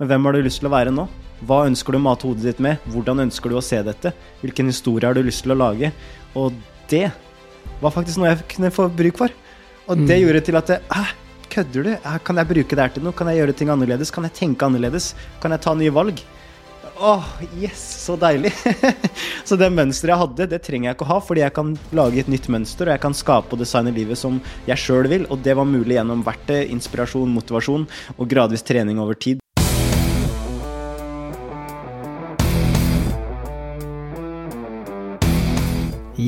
Men hvem har du lyst til å være nå? Hva ønsker du å mate hodet ditt med? Hvordan ønsker du å se dette? Hvilken historie har du lyst til å lage? Og det var faktisk noe jeg kunne få bruk for. Og det gjorde til at Hæ, kødder du? Kan jeg bruke det her til noe? Kan jeg gjøre ting annerledes? Kan jeg tenke annerledes? Kan jeg ta nye valg? Åh, yes, så deilig. så det mønsteret jeg hadde, det trenger jeg ikke å ha, fordi jeg kan lage et nytt mønster, og jeg kan skape og designe livet som jeg sjøl vil, og det var mulig gjennom verktøy, inspirasjon, motivasjon og gradvis trening over tid.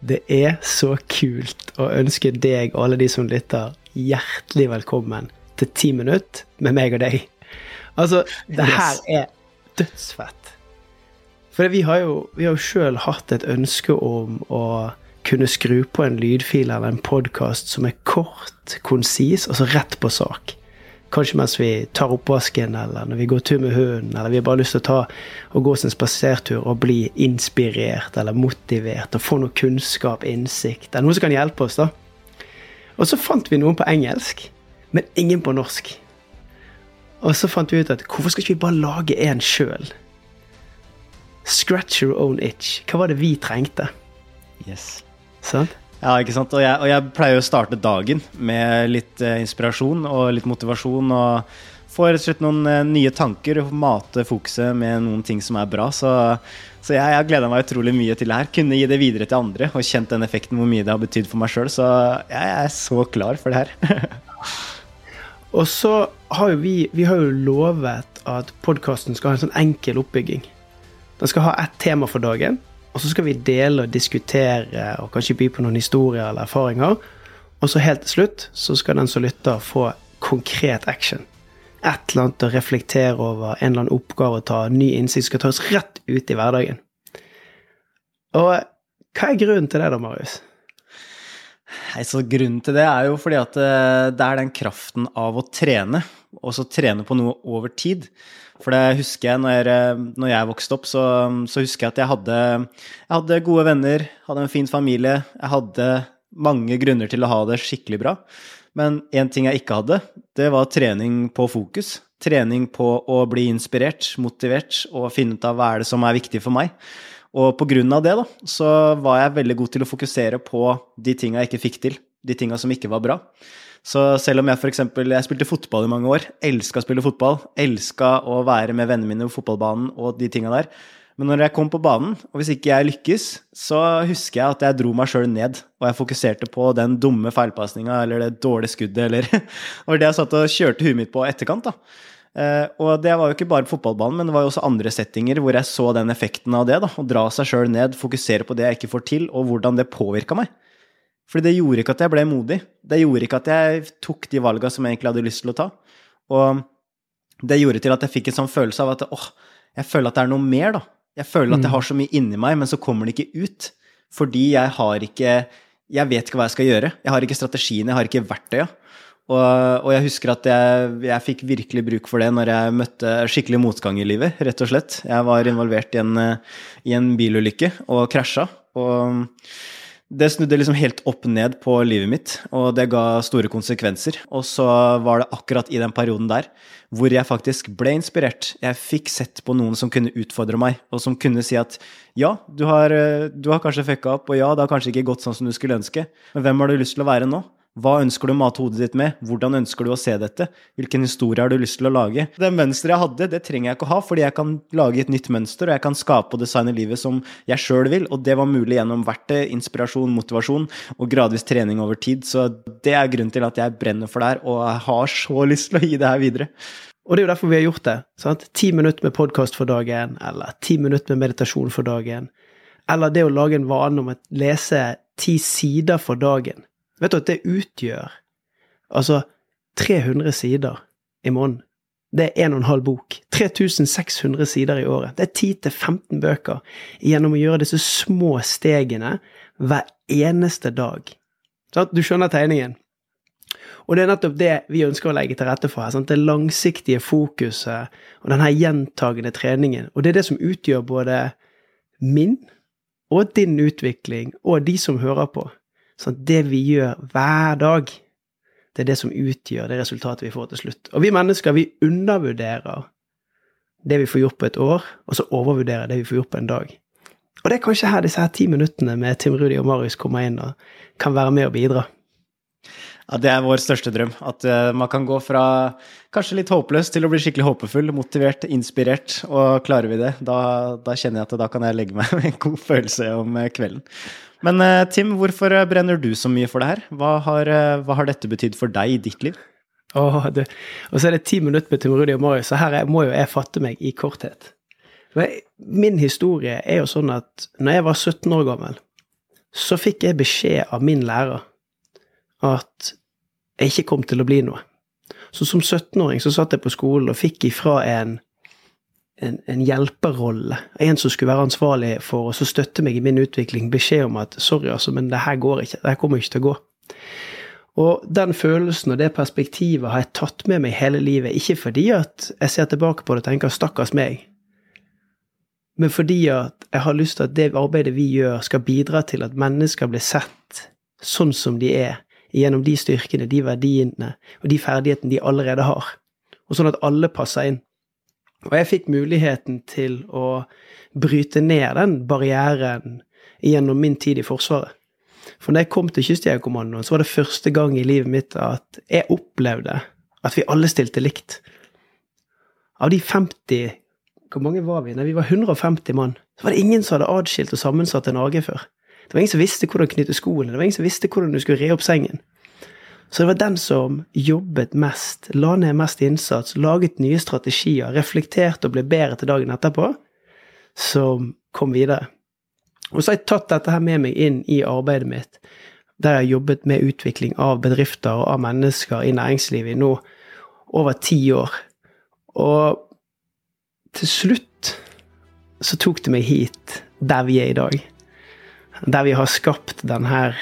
Det er så kult å ønske deg og alle de som lytter, hjertelig velkommen til Ti minutt med meg og deg. Altså, det her er dødsfett. For vi har jo, vi har jo sjøl hatt et ønske om å kunne skru på en lydfil eller en podkast som er kort, konsis, altså rett på sak. Kanskje mens vi tar oppvasken, eller når vi går tur med hunden, eller vi har bare lyst til å ta og gå en spasertur og bli inspirert eller motivert og få noe kunnskap, innsikt, eller noe som kan hjelpe oss, da. Og så fant vi noen på engelsk, men ingen på norsk. Og så fant vi ut at hvorfor skal ikke vi bare lage en sjøl? Scratch your own itch. Hva var det vi trengte? Yes. Sant? Ja, ikke sant. Og jeg, og jeg pleier å starte dagen med litt eh, inspirasjon og litt motivasjon. Og få rett og slett noen eh, nye tanker og mate fokuset med noen ting som er bra. Så, så jeg har gleda meg utrolig mye til det her. Kunne gi det videre til andre og kjent den effekten hvor mye det har betydd for meg sjøl. Så jeg er så klar for det her. Og så har jo vi, vi har jo lovet at podkasten skal ha en sånn enkel oppbygging. Den skal ha ett tema for dagen, og så skal vi dele og diskutere og kanskje by på noen historier eller erfaringer. Og så helt til slutt så skal den som lytter, få konkret action. Et eller annet å reflektere over, en eller annen oppgave å ta, ny innsikt skal ta oss rett ut i hverdagen. Og hva er grunnen til det, da, Marius? Nei, så Grunnen til det er jo fordi at eh, det er den kraften av å trene, og så trene på noe over tid. For det husker jeg når, jeg, når jeg vokste opp, så, så, husker jeg at jeg hadde, jeg hadde gode venner, hadde en fin familie. Jeg hadde mange grunner til å ha det skikkelig bra. Men én ting jeg ikke hadde, det var trening på fokus. Trening på å bli inspirert, motivert og finne ut av hva er det som er viktig for meg. Og på grunn av det, da, så var jeg veldig god til å fokusere på de tinga jeg ikke fikk til. De tinga som ikke var bra. Så selv om jeg f.eks. Jeg spilte fotball i mange år, elska å spille fotball, elska å være med vennene mine på fotballbanen og de tinga der. Men når jeg kom på banen, og hvis ikke jeg lykkes, så husker jeg at jeg dro meg sjøl ned. Og jeg fokuserte på den dumme feilpasninga eller det dårlige skuddet eller Det var det jeg satt og kjørte huet mitt på etterkant, da. Uh, og det var jo ikke bare fotballbanen, men det var jo også andre settinger hvor jeg så den effekten av det. da, Å dra seg sjøl ned, fokusere på det jeg ikke får til, og hvordan det påvirka meg. Fordi det gjorde ikke at jeg ble modig. Det gjorde ikke at jeg tok de valga som jeg egentlig hadde lyst til å ta. Og det gjorde til at jeg fikk en sånn følelse av at åh, jeg føler at det er noe mer, da. Jeg føler at jeg har så mye inni meg, men så kommer det ikke ut. Fordi jeg har ikke Jeg vet ikke hva jeg skal gjøre. Jeg har ikke strategien, jeg har ikke verktøya. Og, og, jeg husker at jeg, jeg, fikk virkelig bruk for det når jeg møtte skikkelig motgang i livet, rett og slett. Jeg var involvert i en, i en bilulykke og krasja. Og det snudde liksom helt opp ned på livet mitt, og det ga store konsekvenser. Og så var det akkurat i den perioden der hvor jeg faktisk ble inspirert. Jeg fikk sett på noen som kunne utfordre meg, og som kunne si at ja, du har, du har kanskje fucka opp, og ja, det har kanskje ikke gått sånn som du skulle ønske, men hvem har du lyst til å være nå? Hva ønsker du å mate hodet ditt med? Hvordan ønsker du å se dette? Hvilken historie har du lyst til å lage? Det mønsteret jeg hadde, det trenger jeg ikke å ha, fordi jeg kan lage et nytt mønster, og jeg kan skape og designe livet som jeg sjøl vil, og det var mulig gjennom verktøy, inspirasjon, motivasjon og gradvis trening over tid. Så det er grunnen til at jeg brenner for det her, og jeg har så lyst til å gi det her videre. Og det er jo derfor vi har gjort det. sant? Ti minutter med podkast for dagen, eller ti minutter med meditasjon for dagen. Eller det å lage en vane om å lese ti sider for dagen. Vet du at det utgjør altså 300 sider i måneden? det er en og en halv bok. 3600 sider i året. Det er 10-15 bøker gjennom å gjøre disse små stegene hver eneste dag. Du skjønner tegningen? Og det er nettopp det vi ønsker å legge til rette for her. Det langsiktige fokuset og denne gjentagende treningen. Og det er det som utgjør både min og din utvikling og de som hører på. Sant? Det vi gjør hver dag, det er det som utgjør det resultatet vi får til slutt. Og vi mennesker, vi undervurderer det vi får gjort på et år, og så overvurderer det vi får gjort på en dag. Og det er kanskje her disse her ti minuttene med Tim Rudi og Marius kommer inn og kan være med og bidra. Ja, Det er vår største drøm. At uh, man kan gå fra kanskje litt håpløs til å bli skikkelig håpefull, motivert, inspirert. Og klarer vi det, da, da kjenner jeg at da kan jeg legge meg med en god følelse om kvelden. Men uh, Tim, hvorfor eh, brenner du så mye for det her? Hva har, hva har dette betydd for deg i ditt liv? Oh, du. og så er det ti minutter med Tim Rudi og Marius, så her må jo jeg fatte meg i korthet. Min historie er jo sånn at når jeg var 17 år gammel, så fikk jeg beskjed av min lærer at jeg ikke kom til å bli noe. Så som 17-åring så satt jeg på skolen og fikk ifra en en, en hjelperrolle, en som skulle være ansvarlig for å støtte meg i min utvikling, beskjed om at sorry, altså, men det her går ikke. Det her kommer ikke til å gå. Og den følelsen og det perspektivet har jeg tatt med meg hele livet, ikke fordi at jeg ser tilbake på det og tenker 'stakkars meg', men fordi at jeg har lyst til at det arbeidet vi gjør, skal bidra til at mennesker blir sett sånn som de er, gjennom de styrkene, de verdiene og de ferdighetene de allerede har, og sånn at alle passer inn. Og jeg fikk muligheten til å bryte ned den barrieren gjennom min tid i Forsvaret. For når jeg kom til Kystjegerkommandoen, så var det første gang i livet mitt at jeg opplevde at vi alle stilte likt. Av de 50 Hvor mange var vi? Nei, vi var 150 mann. Så var det ingen som hadde adskilt og sammensatt en AG før. Det var ingen som visste hvordan knytte skoene. Det var ingen som visste hvordan du skulle re opp sengen. Så det var den som jobbet mest, la ned mest innsats, laget nye strategier, reflekterte og ble bedre til dagen etterpå, som kom videre. Og så har jeg tatt dette her med meg inn i arbeidet mitt, der jeg har jobbet med utvikling av bedrifter og av mennesker i næringslivet i nå over ti år. Og til slutt så tok det meg hit, der vi er i dag. Der vi har skapt denne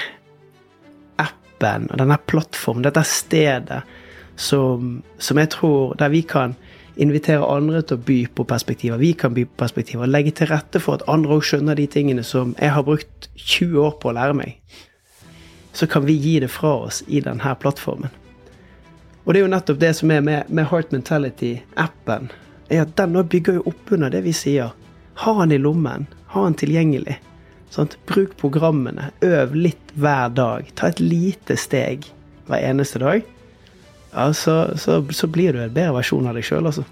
appen og denne plattformen, dette stedet som, som, jeg tror Der vi kan invitere andre til å by på perspektiver. Vi kan by på perspektiver og legge til rette for at andre òg skjønner de tingene som jeg har brukt 20 år på å lære meg. Så kan vi gi det fra oss i denne plattformen. Og det er jo nettopp det som er med, med Heart Mentality-appen. er at Den bygger jo opp under det vi sier. Ha den i lommen. Ha den tilgjengelig. Sånn, bruk programmene. Øv litt hver dag. Ta et lite steg hver eneste dag. Ja, så, så, så blir du en bedre versjon av deg sjøl, altså.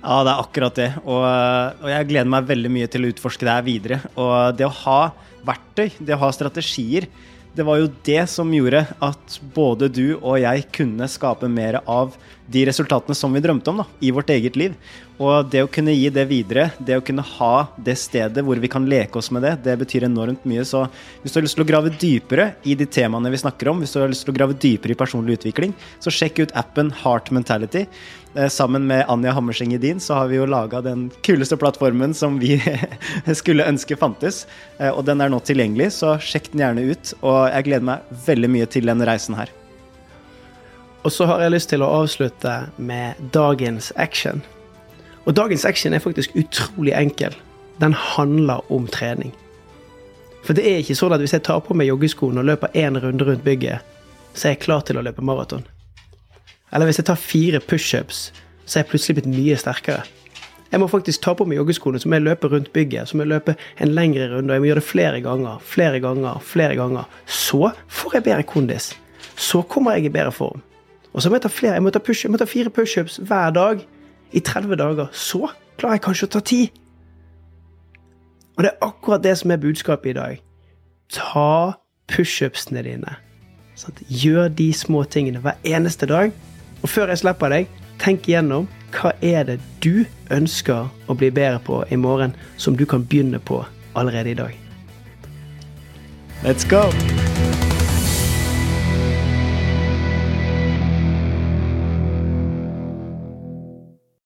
Ja, det er akkurat det. Og, og, jeg gleder meg veldig mye til å utforske det her videre. Og det å ha verktøy, det å ha strategier, det var jo det som gjorde at både du og jeg kunne skape mer av de resultatene som vi drømte om da, i vårt eget liv. Og det å kunne gi det videre, det å kunne ha det stedet hvor vi kan leke oss med det, det betyr enormt mye. Så hvis du har lyst til å grave dypere i de temaene vi snakker om, hvis du har lyst til å grave dypere i personlig utvikling, så sjekk ut appen Heart Mentality. Eh, sammen med Anja Hammerseng Edin så har vi jo laga den kuleste plattformen som vi skulle ønske fantes. Eh, og den er nå tilgjengelig, så sjekk den gjerne ut. Og jeg gleder meg veldig mye til denne reisen her. Og så har jeg lyst til å avslutte med dagens action. Og dagens action er faktisk utrolig enkel. Den handler om trening. For det er ikke sånn at hvis jeg tar på meg joggeskoene og løper én runde rundt bygget, så er jeg klar til å løpe maraton. Eller hvis jeg tar fire pushups, så er jeg plutselig blitt mye sterkere. Jeg må faktisk ta på meg joggeskoene, så må jeg løpe rundt bygget. Så må jeg løpe en lengre runde, og jeg må gjøre det flere ganger, flere ganger, flere ganger. Så får jeg bedre kondis. Så kommer jeg i bedre form. Og så må jeg ta flere, jeg må ta, push, jeg må ta fire pushups hver dag i 30 dager. Så klarer jeg kanskje å ta ti. Og det er akkurat det som er budskapet i dag. Ta pushupsene dine. Sånn, gjør de små tingene hver eneste dag. Og før jeg slipper deg, tenk igjennom hva er det du ønsker å bli bedre på i morgen, som du kan begynne på allerede i dag. Let's go!